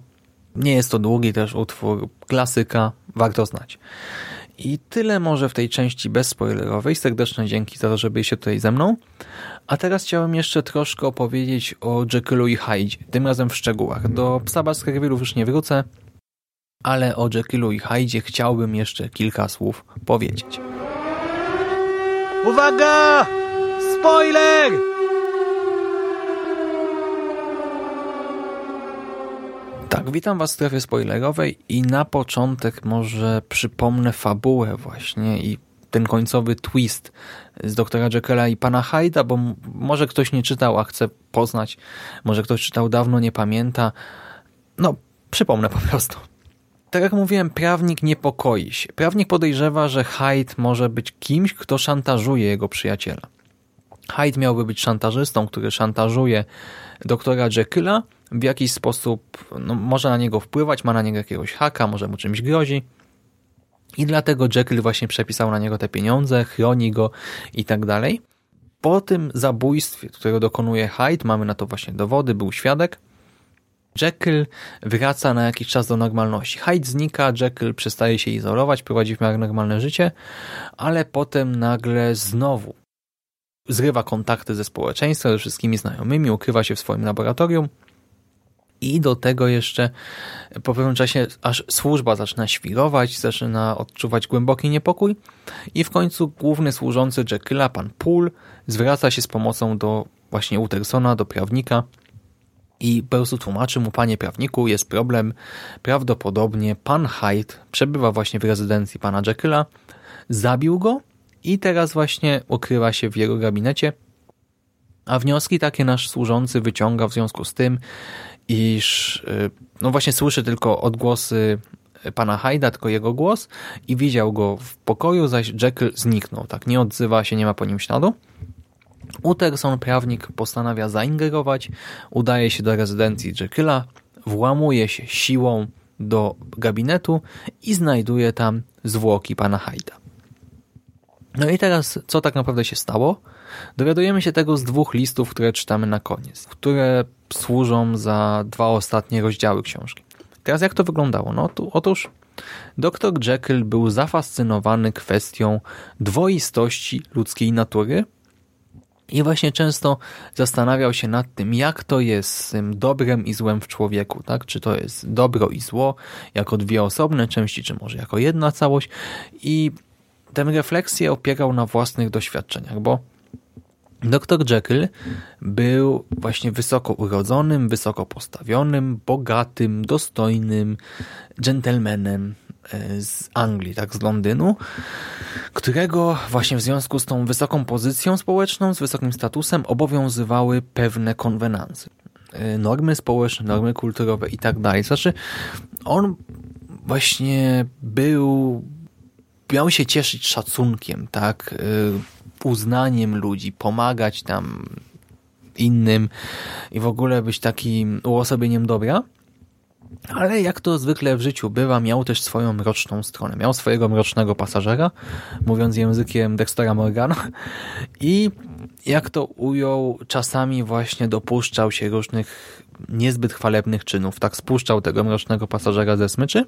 Nie jest to długi też utwór, klasyka, warto znać. I tyle może w tej części bezspoilerowej. Serdeczne dzięki za to, że byliście tutaj ze mną. A teraz chciałem jeszcze troszkę opowiedzieć o Jekyllu i Hyde, tym razem w szczegółach. Do Psa Baskervillów już nie wrócę, ale o Jekyllu i Hyde chciałbym jeszcze kilka słów powiedzieć. Uwaga! Spoiler! Tak, witam Was w strefie spoilerowej i na początek może przypomnę fabułę właśnie i ten końcowy twist z doktora Jekylla i pana Hyda, bo może ktoś nie czytał, a chce poznać, może ktoś czytał dawno, nie pamięta. No, przypomnę po prostu. Tak jak mówiłem, prawnik niepokoi się. Prawnik podejrzewa, że Hyde może być kimś, kto szantażuje jego przyjaciela. Hyde miałby być szantażystą, który szantażuje doktora Jekylla, w jakiś sposób no, może na niego wpływać, ma na niego jakiegoś haka, może mu czymś grozi. I dlatego Jekyll właśnie przepisał na niego te pieniądze, chroni go i tak dalej. Po tym zabójstwie, którego dokonuje Hyde, mamy na to właśnie dowody, był świadek, Jekyll wraca na jakiś czas do normalności. Hyde znika, Jekyll przestaje się izolować, prowadzi w miarę normalne życie, ale potem nagle znowu zrywa kontakty ze społeczeństwem, ze wszystkimi znajomymi, ukrywa się w swoim laboratorium i do tego jeszcze po pewnym czasie aż służba zaczyna świrować, zaczyna odczuwać głęboki niepokój. I w końcu główny służący Jekylla, pan Poole, zwraca się z pomocą do właśnie Utersona, do prawnika. I po prostu tłumaczy mu, panie prawniku, jest problem, prawdopodobnie pan Hyde przebywa właśnie w rezydencji pana Jekylla, zabił go i teraz właśnie ukrywa się w jego gabinecie, a wnioski takie nasz służący wyciąga w związku z tym, iż y, no właśnie słyszy tylko odgłosy pana Hyda, tylko jego głos i widział go w pokoju, zaś Jekyll zniknął. Tak, nie odzywa się, nie ma po nim śladu. Utterson, prawnik, postanawia zaingerować, udaje się do rezydencji Jekylla, włamuje się siłą do gabinetu i znajduje tam zwłoki pana Hyda. No i teraz, co tak naprawdę się stało? Dowiadujemy się tego z dwóch listów, które czytamy na koniec, które służą za dwa ostatnie rozdziały książki. Teraz jak to wyglądało? No tu, otóż dr Jekyll był zafascynowany kwestią dwoistości ludzkiej natury i właśnie często zastanawiał się nad tym, jak to jest z tym dobrem i złem w człowieku, tak? Czy to jest dobro i zło jako dwie osobne części, czy może jako jedna całość i tę refleksję opierał na własnych doświadczeniach, bo Dr Jekyll był właśnie wysoko urodzonym, wysoko postawionym, bogatym, dostojnym gentlemanem e, z Anglii, tak z Londynu, którego właśnie w związku z tą wysoką pozycją społeczną, z wysokim statusem obowiązywały pewne konwenanse. E, normy społeczne, normy kulturowe i tak dalej. Znaczy, on właśnie był miał się cieszyć szacunkiem, tak, y, uznaniem ludzi, pomagać tam innym i w ogóle być takim uosobieniem dobra. Ale jak to zwykle w życiu bywa, miał też swoją mroczną stronę. Miał swojego mrocznego pasażera, mówiąc językiem Dextera Morgana i jak to ujął, czasami właśnie dopuszczał się różnych niezbyt chwalebnych czynów. Tak spuszczał tego mrocznego pasażera ze smyczy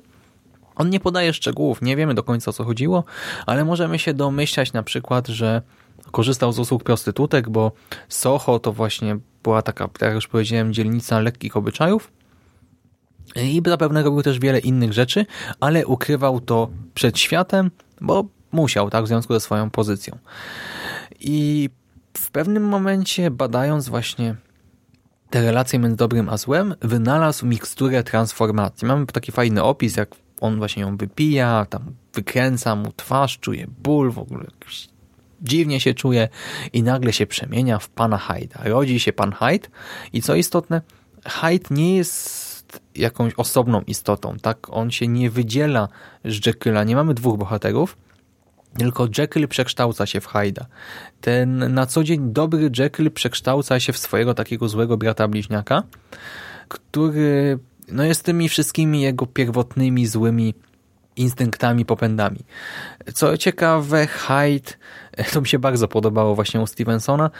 on nie podaje szczegółów, nie wiemy do końca o co chodziło, ale możemy się domyślać na przykład, że korzystał z usług prostytutek, bo Soho to właśnie była taka, jak już powiedziałem, dzielnica lekkich obyczajów i zapewne robił też wiele innych rzeczy, ale ukrywał to przed światem, bo musiał, tak, w związku ze swoją pozycją. I w pewnym momencie badając właśnie te relacje między dobrym a złem, wynalazł miksturę transformacji. Mamy taki fajny opis, jak on właśnie ją wypija, tam wykręca mu twarz, czuje ból, w ogóle dziwnie się czuje i nagle się przemienia w pana Hyde'a. Rodzi się pan Hyde i co istotne, Hyde nie jest jakąś osobną istotą, tak? On się nie wydziela z Jekylla. Nie mamy dwóch bohaterów, tylko Jekyll przekształca się w Hyda. Ten na co dzień dobry Jekyll przekształca się w swojego takiego złego brata bliźniaka, który no jest tymi wszystkimi jego pierwotnymi złymi instynktami, popędami. Co ciekawe, Hyde, to mi się bardzo podobało właśnie u Stevensona,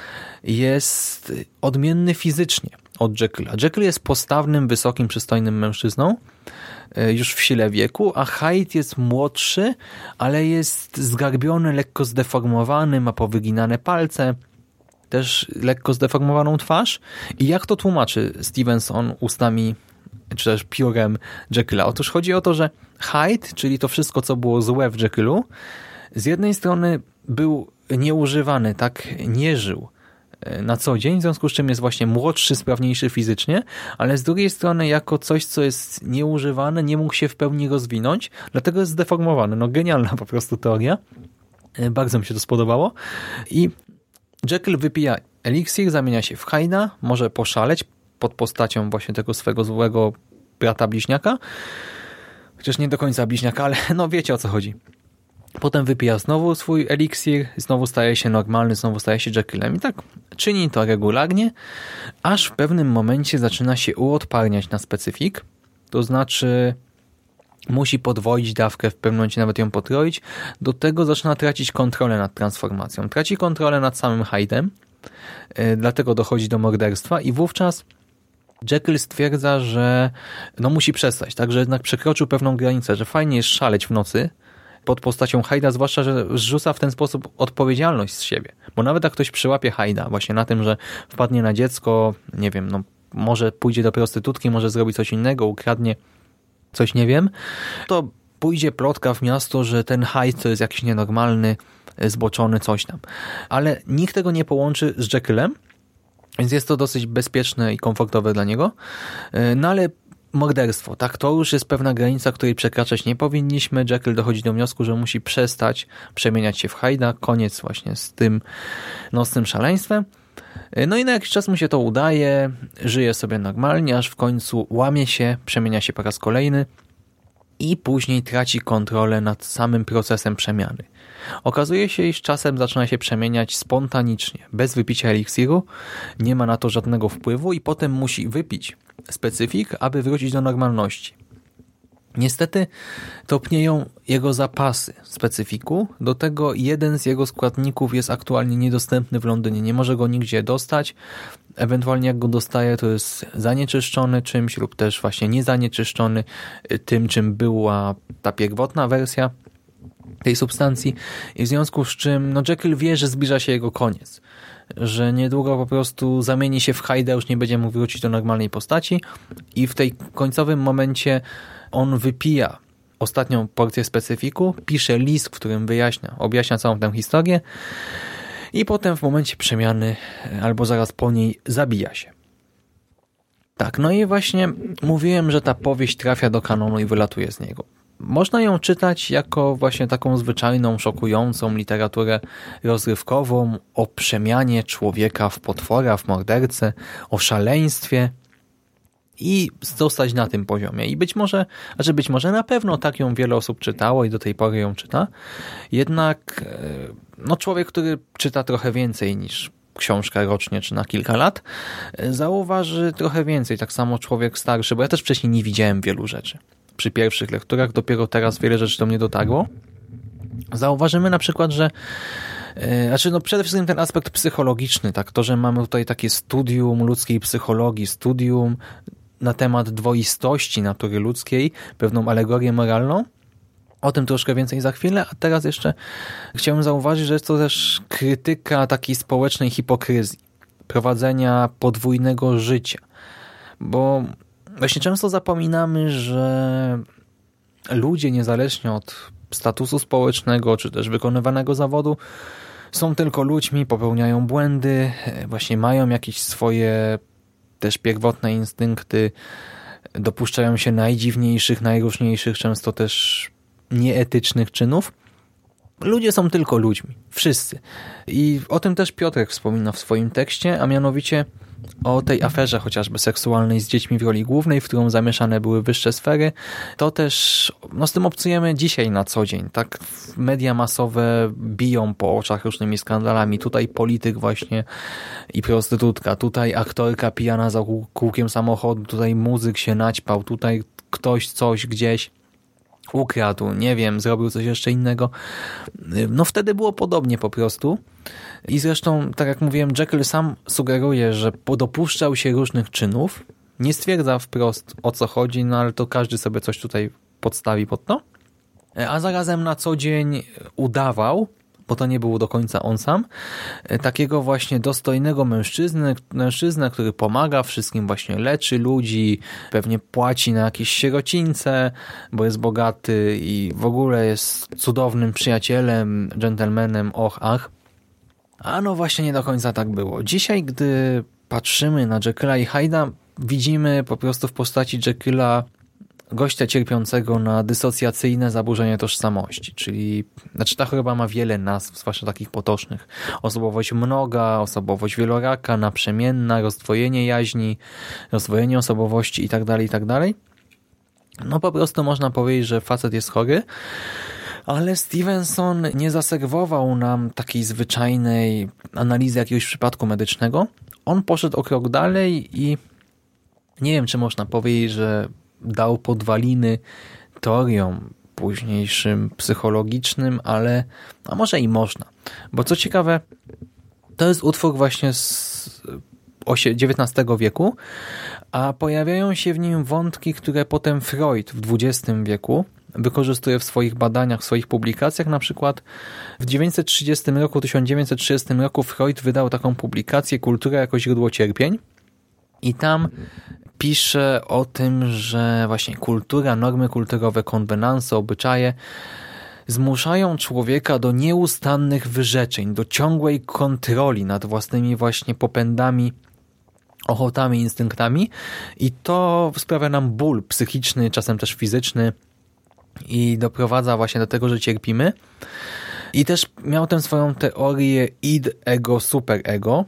jest odmienny fizycznie od Jekylla. Jekyll jest postawnym, wysokim, przystojnym mężczyzną, e, już w sile wieku, a Hyde jest młodszy, ale jest zgarbiony, lekko zdeformowany, ma powyginane palce, też lekko zdeformowaną twarz. I jak to tłumaczy Stevenson ustami czy też piórem Jekylla? Otóż chodzi o to, że Hyde, czyli to wszystko, co było złe w Jekyllu, z jednej strony był nieużywany, tak nie żył e, na co dzień, w związku z czym jest właśnie młodszy, sprawniejszy fizycznie, ale z drugiej strony jako coś, co jest nieużywane, nie mógł się w pełni rozwinąć, dlatego jest zdeformowany. No genialna po prostu teoria. E, bardzo mi się to spodobało. I Jekyll wypija eliksir, zamienia się w Hyde'a, może poszaleć pod postacią właśnie tego swego złego brata bliźniaka, Chociaż nie do końca bliźniaka, ale no wiecie o co chodzi. Potem wypija znowu swój eliksir, znowu staje się normalny, znowu staje się Jekyllem. I tak czyni to regularnie, aż w pewnym momencie zaczyna się uodparniać na specyfik. To znaczy musi podwoić dawkę, w pewnym momencie nawet ją potroić. Do tego zaczyna tracić kontrolę nad transformacją. Traci kontrolę nad samym Hyde'em, yy, dlatego dochodzi do morderstwa i wówczas Jekyll stwierdza, że no musi przestać, tak, że jednak przekroczył pewną granicę, że fajnie jest szaleć w nocy pod postacią Hajda, zwłaszcza, że zrzuca w ten sposób odpowiedzialność z siebie. Bo nawet jak ktoś przyłapie Hajda właśnie na tym, że wpadnie na dziecko, nie wiem, no może pójdzie do prostytutki, może zrobi coś innego, ukradnie coś, nie wiem, to pójdzie plotka w miasto, że ten Hyde to jest jakiś nienormalny, zboczony, coś tam. Ale nikt tego nie połączy z Jekyllem, więc jest to dosyć bezpieczne i komfortowe dla niego. E, no ale morderstwo, tak, to już jest pewna granica, której przekraczać nie powinniśmy. Jekyll dochodzi do wniosku, że musi przestać przemieniać się w Hajda. Koniec właśnie z tym nocnym szaleństwem. E, no i na jakiś czas mu się to udaje, żyje sobie normalnie, aż w końcu łamie się, przemienia się po raz kolejny i później traci kontrolę nad samym procesem przemiany. Okazuje się, iż czasem zaczyna się przemieniać spontanicznie, bez wypicia eliksiru, nie ma na to żadnego wpływu i potem musi wypić specyfik, aby wrócić do normalności. Niestety topnieją jego zapasy specyfiku, do tego jeden z jego składników jest aktualnie niedostępny w Londynie, nie może go nigdzie dostać, ewentualnie jak go dostaje to jest zanieczyszczony czymś lub też właśnie niezanieczyszczony tym czym była ta pierwotna wersja tej substancji i w związku z czym no Jekyll wie, że zbliża się jego koniec, że niedługo po prostu zamieni się w Hyde, już nie będzie mógł wrócić do normalnej postaci i w tej końcowym momencie on wypija ostatnią porcję specyfiku, pisze list, w którym wyjaśnia, objaśnia całą tę historię i potem w momencie przemiany albo zaraz po niej zabija się. Tak, no i właśnie mówiłem, że ta powieść trafia do kanonu i wylatuje z niego. Można ją czytać jako właśnie taką zwyczajną, szokującą literaturę rozrywkową o przemianie człowieka w potwora, w mordercę, o szaleństwie i zostać na tym poziomie. I być może, znaczy być może na pewno tak ją wiele osób czytało i do tej pory ją czyta. Jednak e, no człowiek, który czyta trochę więcej niż książkę rocznie czy na kilka lat, e, zauważy trochę więcej. Tak samo człowiek starszy, bo ja też wcześniej nie widziałem wielu rzeczy przy pierwszych lekturach, dopiero teraz wiele rzeczy do mnie dotarło. Zauważymy na przykład, że e, znaczy no przede wszystkim ten aspekt psychologiczny, tak, to, że mamy tutaj takie studium ludzkiej psychologii, studium na temat dwoistości natury ludzkiej, pewną alegorię moralną, o tym troszkę więcej za chwilę, a teraz jeszcze chciałem zauważyć, że jest to też krytyka takiej społecznej hipokryzji, prowadzenia podwójnego życia, bo Właśnie często zapominamy, że ludzie niezależnie od statusu społecznego, czy też wykonywanego zawodu, są tylko ludźmi, popełniają błędy, właśnie mają jakieś swoje też pierwotne instynkty, dopuszczają się najdziwniejszych, najróżniejszych, często też nieetycznych czynów. Ludzie są tylko ludźmi. Wszyscy. I o tym też Piotrek wspomina w swoim tekście, a mianowicie o tej aferze chociażby seksualnej z dziećmi w roli głównej, w którą zamieszane były wyższe sfery, to też no z tym obcujemy dzisiaj na co dzień. Tak media masowe biją po oczach różnymi skandalami. Tutaj polityk właśnie i prostytutka, tutaj aktorka pijana za kółkiem samochodu, tutaj muzyk się naćpał, tutaj ktoś coś gdzieś ukradł, nie wiem, zrobił coś jeszcze innego. No wtedy było podobnie po prostu. I zresztą, tak jak mówiłem, Jekyll sam sugeruje, że dopuszczał się różnych czynów. Nie stwierdza wprost o co chodzi, no ale to każdy sobie coś tutaj podstawi pod to. A zarazem na co dzień udawał, bo to nie był do końca on sam, e, takiego właśnie dostojnego mężczyzny, mężczyznę, który pomaga wszystkim, właśnie leczy ludzi, pewnie płaci na jakieś sierocińce, bo jest bogaty i w ogóle jest cudownym przyjacielem, dżentelmenem, och, ach. A no właśnie nie do końca tak było. Dzisiaj, gdy patrzymy na Jekylla i Hyda, widzimy po prostu w postaci Jekylla gościa cierpiącego na dysocjacyjne zaburzenie tożsamości, czyli znaczy ta choroba ma wiele nazw, zwłaszcza takich potocznych. Osobowość mnoga, osobowość wieloraka, naprzemienna, rozdwojenie jaźni, rozdwojenie osobowości itd., tak itd. Tak no po prostu można powiedzieć, że facet jest chory, ale Stevenson nie zaserwował nam takiej zwyczajnej analizy jakiegoś przypadku medycznego. On poszedł o krok dalej i nie wiem, czy można powiedzieć, że dał podwaliny teoriom późniejszym psychologicznym, ale a może i można. Bo co ciekawe, to jest utwór właśnie z XIX wieku, a pojawiają się w nim wątki, które potem Freud w XX wieku wykorzystuje w swoich badaniach, w swoich publikacjach. Na przykład w 1930 roku, 1930 roku Freud wydał taką publikację Kultura jako źródło cierpień. I tam pisze o tym, że właśnie kultura, normy kulturowe, konwenanse, obyczaje zmuszają człowieka do nieustannych wyrzeczeń, do ciągłej kontroli nad własnymi właśnie popędami, ochotami, instynktami. I to sprawia nam ból psychiczny, czasem też fizyczny i doprowadza właśnie do tego, że cierpimy. I też miał tę swoją teorię id, ego, superego,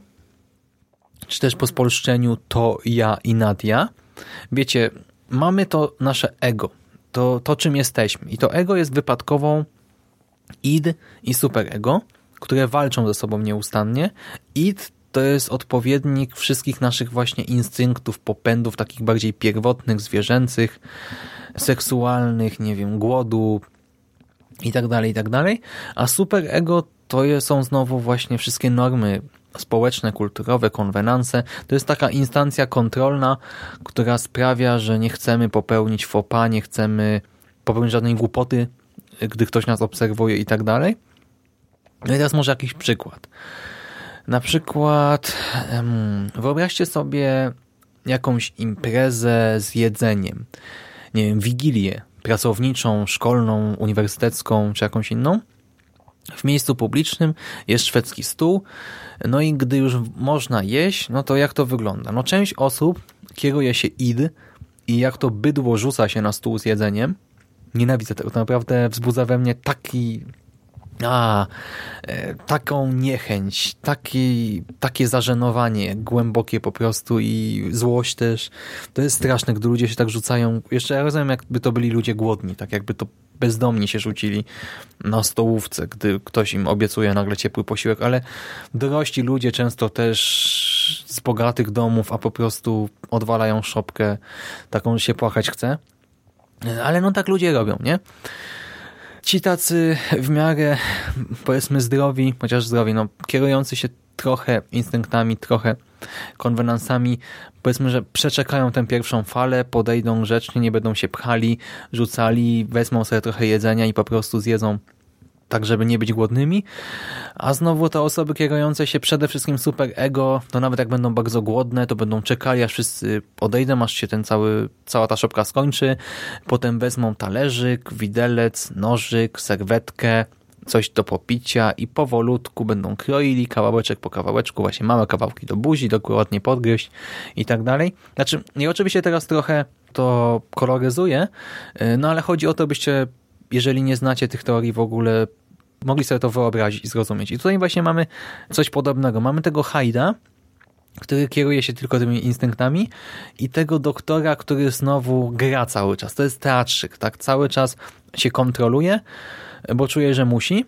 czy też po spolszczeniu to ja i Nadia. Wiecie, mamy to nasze ego, to, to czym jesteśmy. I to ego jest wypadkową id i superego, które walczą ze sobą nieustannie. Id to jest odpowiednik wszystkich naszych właśnie instynktów, popędów, takich bardziej pierwotnych, zwierzęcych, seksualnych, nie wiem, głodu i tak dalej, i tak dalej. A superego to są znowu właśnie wszystkie normy społeczne, kulturowe, konwenanse. To jest taka instancja kontrolna, która sprawia, że nie chcemy popełnić fopa, nie chcemy popełnić żadnej głupoty, gdy ktoś nas obserwuje i tak dalej. No i teraz może jakiś przykład. Na przykład wyobraźcie sobie jakąś imprezę z jedzeniem. Nie wiem, wigilię pracowniczą, szkolną, uniwersytecką czy jakąś inną w miejscu publicznym jest szwedzki stół, no i gdy już można jeść, no to jak to wygląda? No część osób kieruje się id i jak to bydło rzuca się na stół z jedzeniem. Nienawidzę tego, to naprawdę wzbudza we mnie taki a, e, taką niechęć, taki, takie zażenowanie głębokie po prostu i złość też. To jest straszne, gdy ludzie się tak rzucają. Jeszcze ja rozumiem, jakby to byli ludzie głodni, tak jakby to bezdomni się rzucili na stołówce, gdy ktoś im obiecuje nagle ciepły posiłek, ale dorośli ludzie często też z bogatych domów, a po prostu odwalają szopkę, taką się płakać chce. Ale no tak ludzie robią, nie? Ci tacy w miarę, powiedzmy zdrowi, chociaż zdrowi, no kierujący się trochę instynktami, trochę konwenansami, powiedzmy, że przeczekają tę pierwszą falę, podejdą grzecznie, nie będą się pchali, rzucali, wezmą sobie trochę jedzenia i po prostu zjedzą tak, żeby nie być głodnymi. A znowu te osoby kierujące się przede wszystkim super ego, to nawet jak będą bardzo głodne, to będą czekali, aż wszyscy odejdą, aż się ten cały, cała ta szopka skończy. Potem wezmą talerzyk, widelec, nożyk, serwetkę, coś do popicia i powolutku będą kroili kawałeczek po kawałeczku, właśnie małe kawałki do buzi, dokładnie podgryźć i tak dalej. Znaczy, i oczywiście teraz trochę to koloryzuję, y, no ale chodzi o to, byście, jeżeli nie znacie tych teorii w ogóle, mogli sobie to wyobrazić i zrozumieć. I tutaj właśnie mamy coś podobnego. Mamy tego Hajda, który kieruje się tylko tymi instynktami i tego doktora, który znowu gra cały czas. To jest teatrzyk, tak? Cały czas się kontroluje, bo czuje, że musi.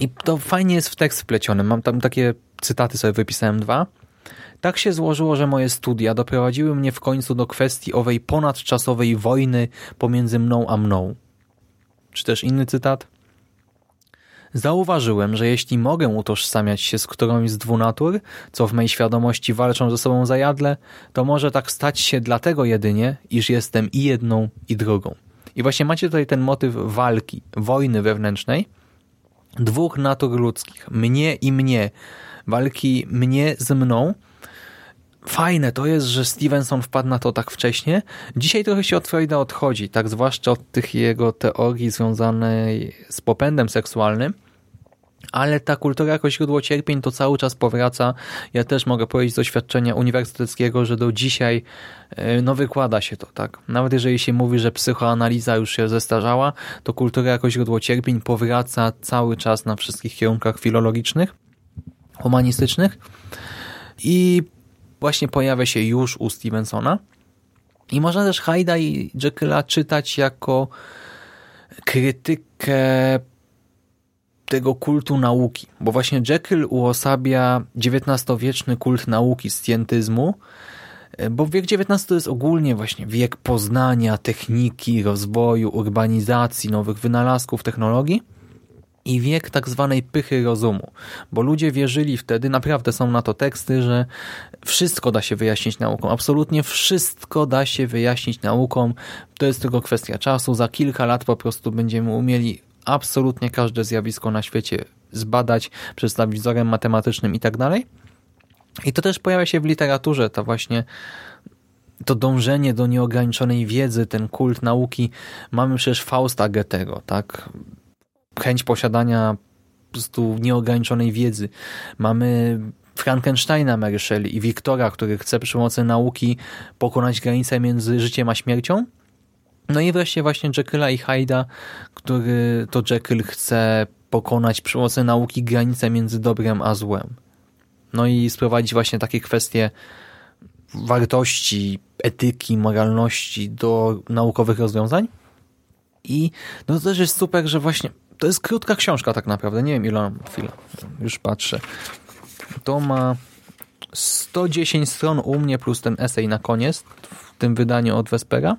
I to fajnie jest w tekst wpleciony. Mam tam takie cytaty sobie wypisałem dwa. Tak się złożyło, że moje studia doprowadziły mnie w końcu do kwestii owej ponadczasowej wojny pomiędzy mną a mną. Czy też inny cytat? Zauważyłem, że jeśli mogę utożsamiać się z którąś z dwu natur, co w mej świadomości walczą ze sobą zajadle, to może tak stać się dlatego jedynie, iż jestem i jedną, i drugą. I właśnie macie tutaj ten motyw walki, wojny wewnętrznej, dwóch natur ludzkich, mnie i mnie, walki mnie z mną. Fajne to jest, że Stevenson wpadł na to tak wcześnie. Dzisiaj trochę się od Freuda odchodzi, tak zwłaszcza od tych jego teorii związanej z popędem seksualnym, ale ta kultura jako źródło cierpień to cały czas powraca. Ja też mogę powiedzieć z doświadczenia uniwersyteckiego, że do dzisiaj e, no wykłada się to, tak. Nawet jeżeli się mówi, że psychoanaliza już się zestarzała, to kultura jako źródło cierpień powraca cały czas na wszystkich kierunkach filologicznych, humanistycznych i właśnie pojawia się już u Stevensona. I można też Hyda i Jekylla czytać jako krytykę tego kultu nauki, bo właśnie Jekyll uosabia XIX-wieczny kult nauki, scjentyzmu, bo wiek XIX to jest ogólnie właśnie wiek poznania, techniki, rozwoju, urbanizacji, nowych wynalazków, technologii i wiek tak zwanej pychy rozumu, bo ludzie wierzyli wtedy, naprawdę są na to teksty, że wszystko da się wyjaśnić nauką, absolutnie wszystko da się wyjaśnić nauką, to jest tylko kwestia czasu, za kilka lat po prostu będziemy umieli absolutnie każde zjawisko na świecie zbadać, przedstawić wzorem matematycznym i tak dalej. I to też pojawia się w literaturze, to właśnie to dążenie do nieograniczonej wiedzy, ten kult nauki. Mamy przecież Fausta Goethego, tak? Chęć posiadania po prostu nieograniczonej wiedzy. Mamy Frankensteina Mary Shelley i Wiktora, który chce przy pomocy nauki pokonać granicę między życiem a śmiercią. No i wreszcie właśnie Jekylla i Hyda, który to Jekyll chce pokonać przy pomocy nauki granicę między dobrem a złem. No i sprowadzić właśnie takie kwestie wartości, etyki, moralności do naukowych rozwiązań. I no to też jest super, że właśnie to jest krótka książka tak naprawdę. Nie wiem ile mam. Chwila. Już patrzę. To ma 110 stron u mnie plus ten esej na koniec w tym wydaniu od Vespera.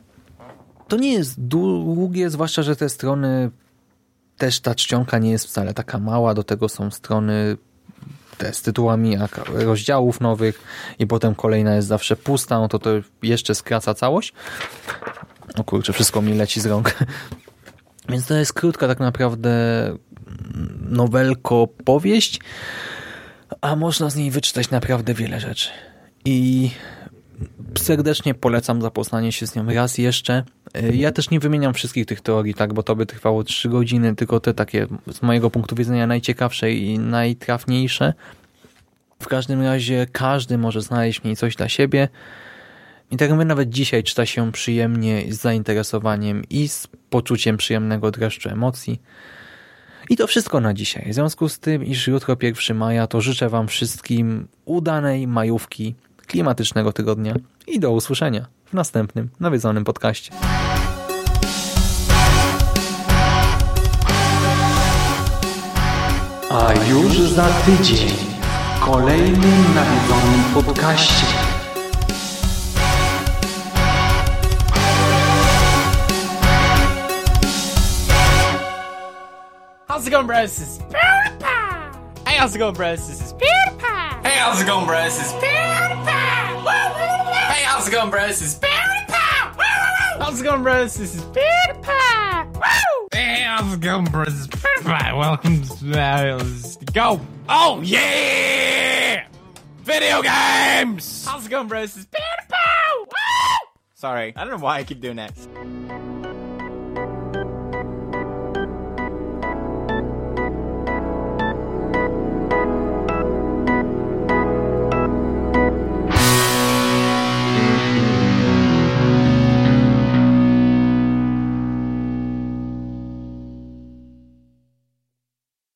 To nie jest długie, zwłaszcza, że te strony też ta czcionka nie jest wcale taka mała, do tego są strony te z tytułami rozdziałów nowych i potem kolejna jest zawsze pusta, no to to jeszcze skraca całość. O kurczę, wszystko mi leci z rąk. Więc to jest krótka tak naprawdę nowelko powieść, a można z niej wyczytać naprawdę wiele rzeczy. I serdecznie polecam zapoznanie się z nią raz jeszcze. E, ja też nie wymieniam wszystkich tych teorii, tak, bo to by trwało 3 godziny, tylko te takie z mojego punktu widzenia najciekawsze i najtrafniejsze. W każdym razie każdy może znaleźć w niej coś dla siebie. I tak my nawet dzisiaj czyta się przyjemnie, z zainteresowaniem i z poczuciem przyjemnego dreszczu emocji. I to wszystko na dzisiaj. W związku z tym, iż jutro 1 maja, to życzę Wam wszystkim udanej majówki, klimatycznego tygodnia i do usłyszenia w następnym nawiedzonym podcaście. A już za tydzień w kolejnym nawiedzonym podcaście. How's it going, bros? This is PewDiePie. Hey, how's it going, bros? This is PewDiePie. Hey, how's it going, bros? This is PewDiePie. How's it going, bros? This is PewDiePie. How's it going, bros? This is PewDiePie. Hey, how's it going, bros? This is PewDiePie. Welcome to uh, go. Oh yeah, video games. How's it going, bros? This is PewDiePie. Sorry, I don't know why I keep doing that.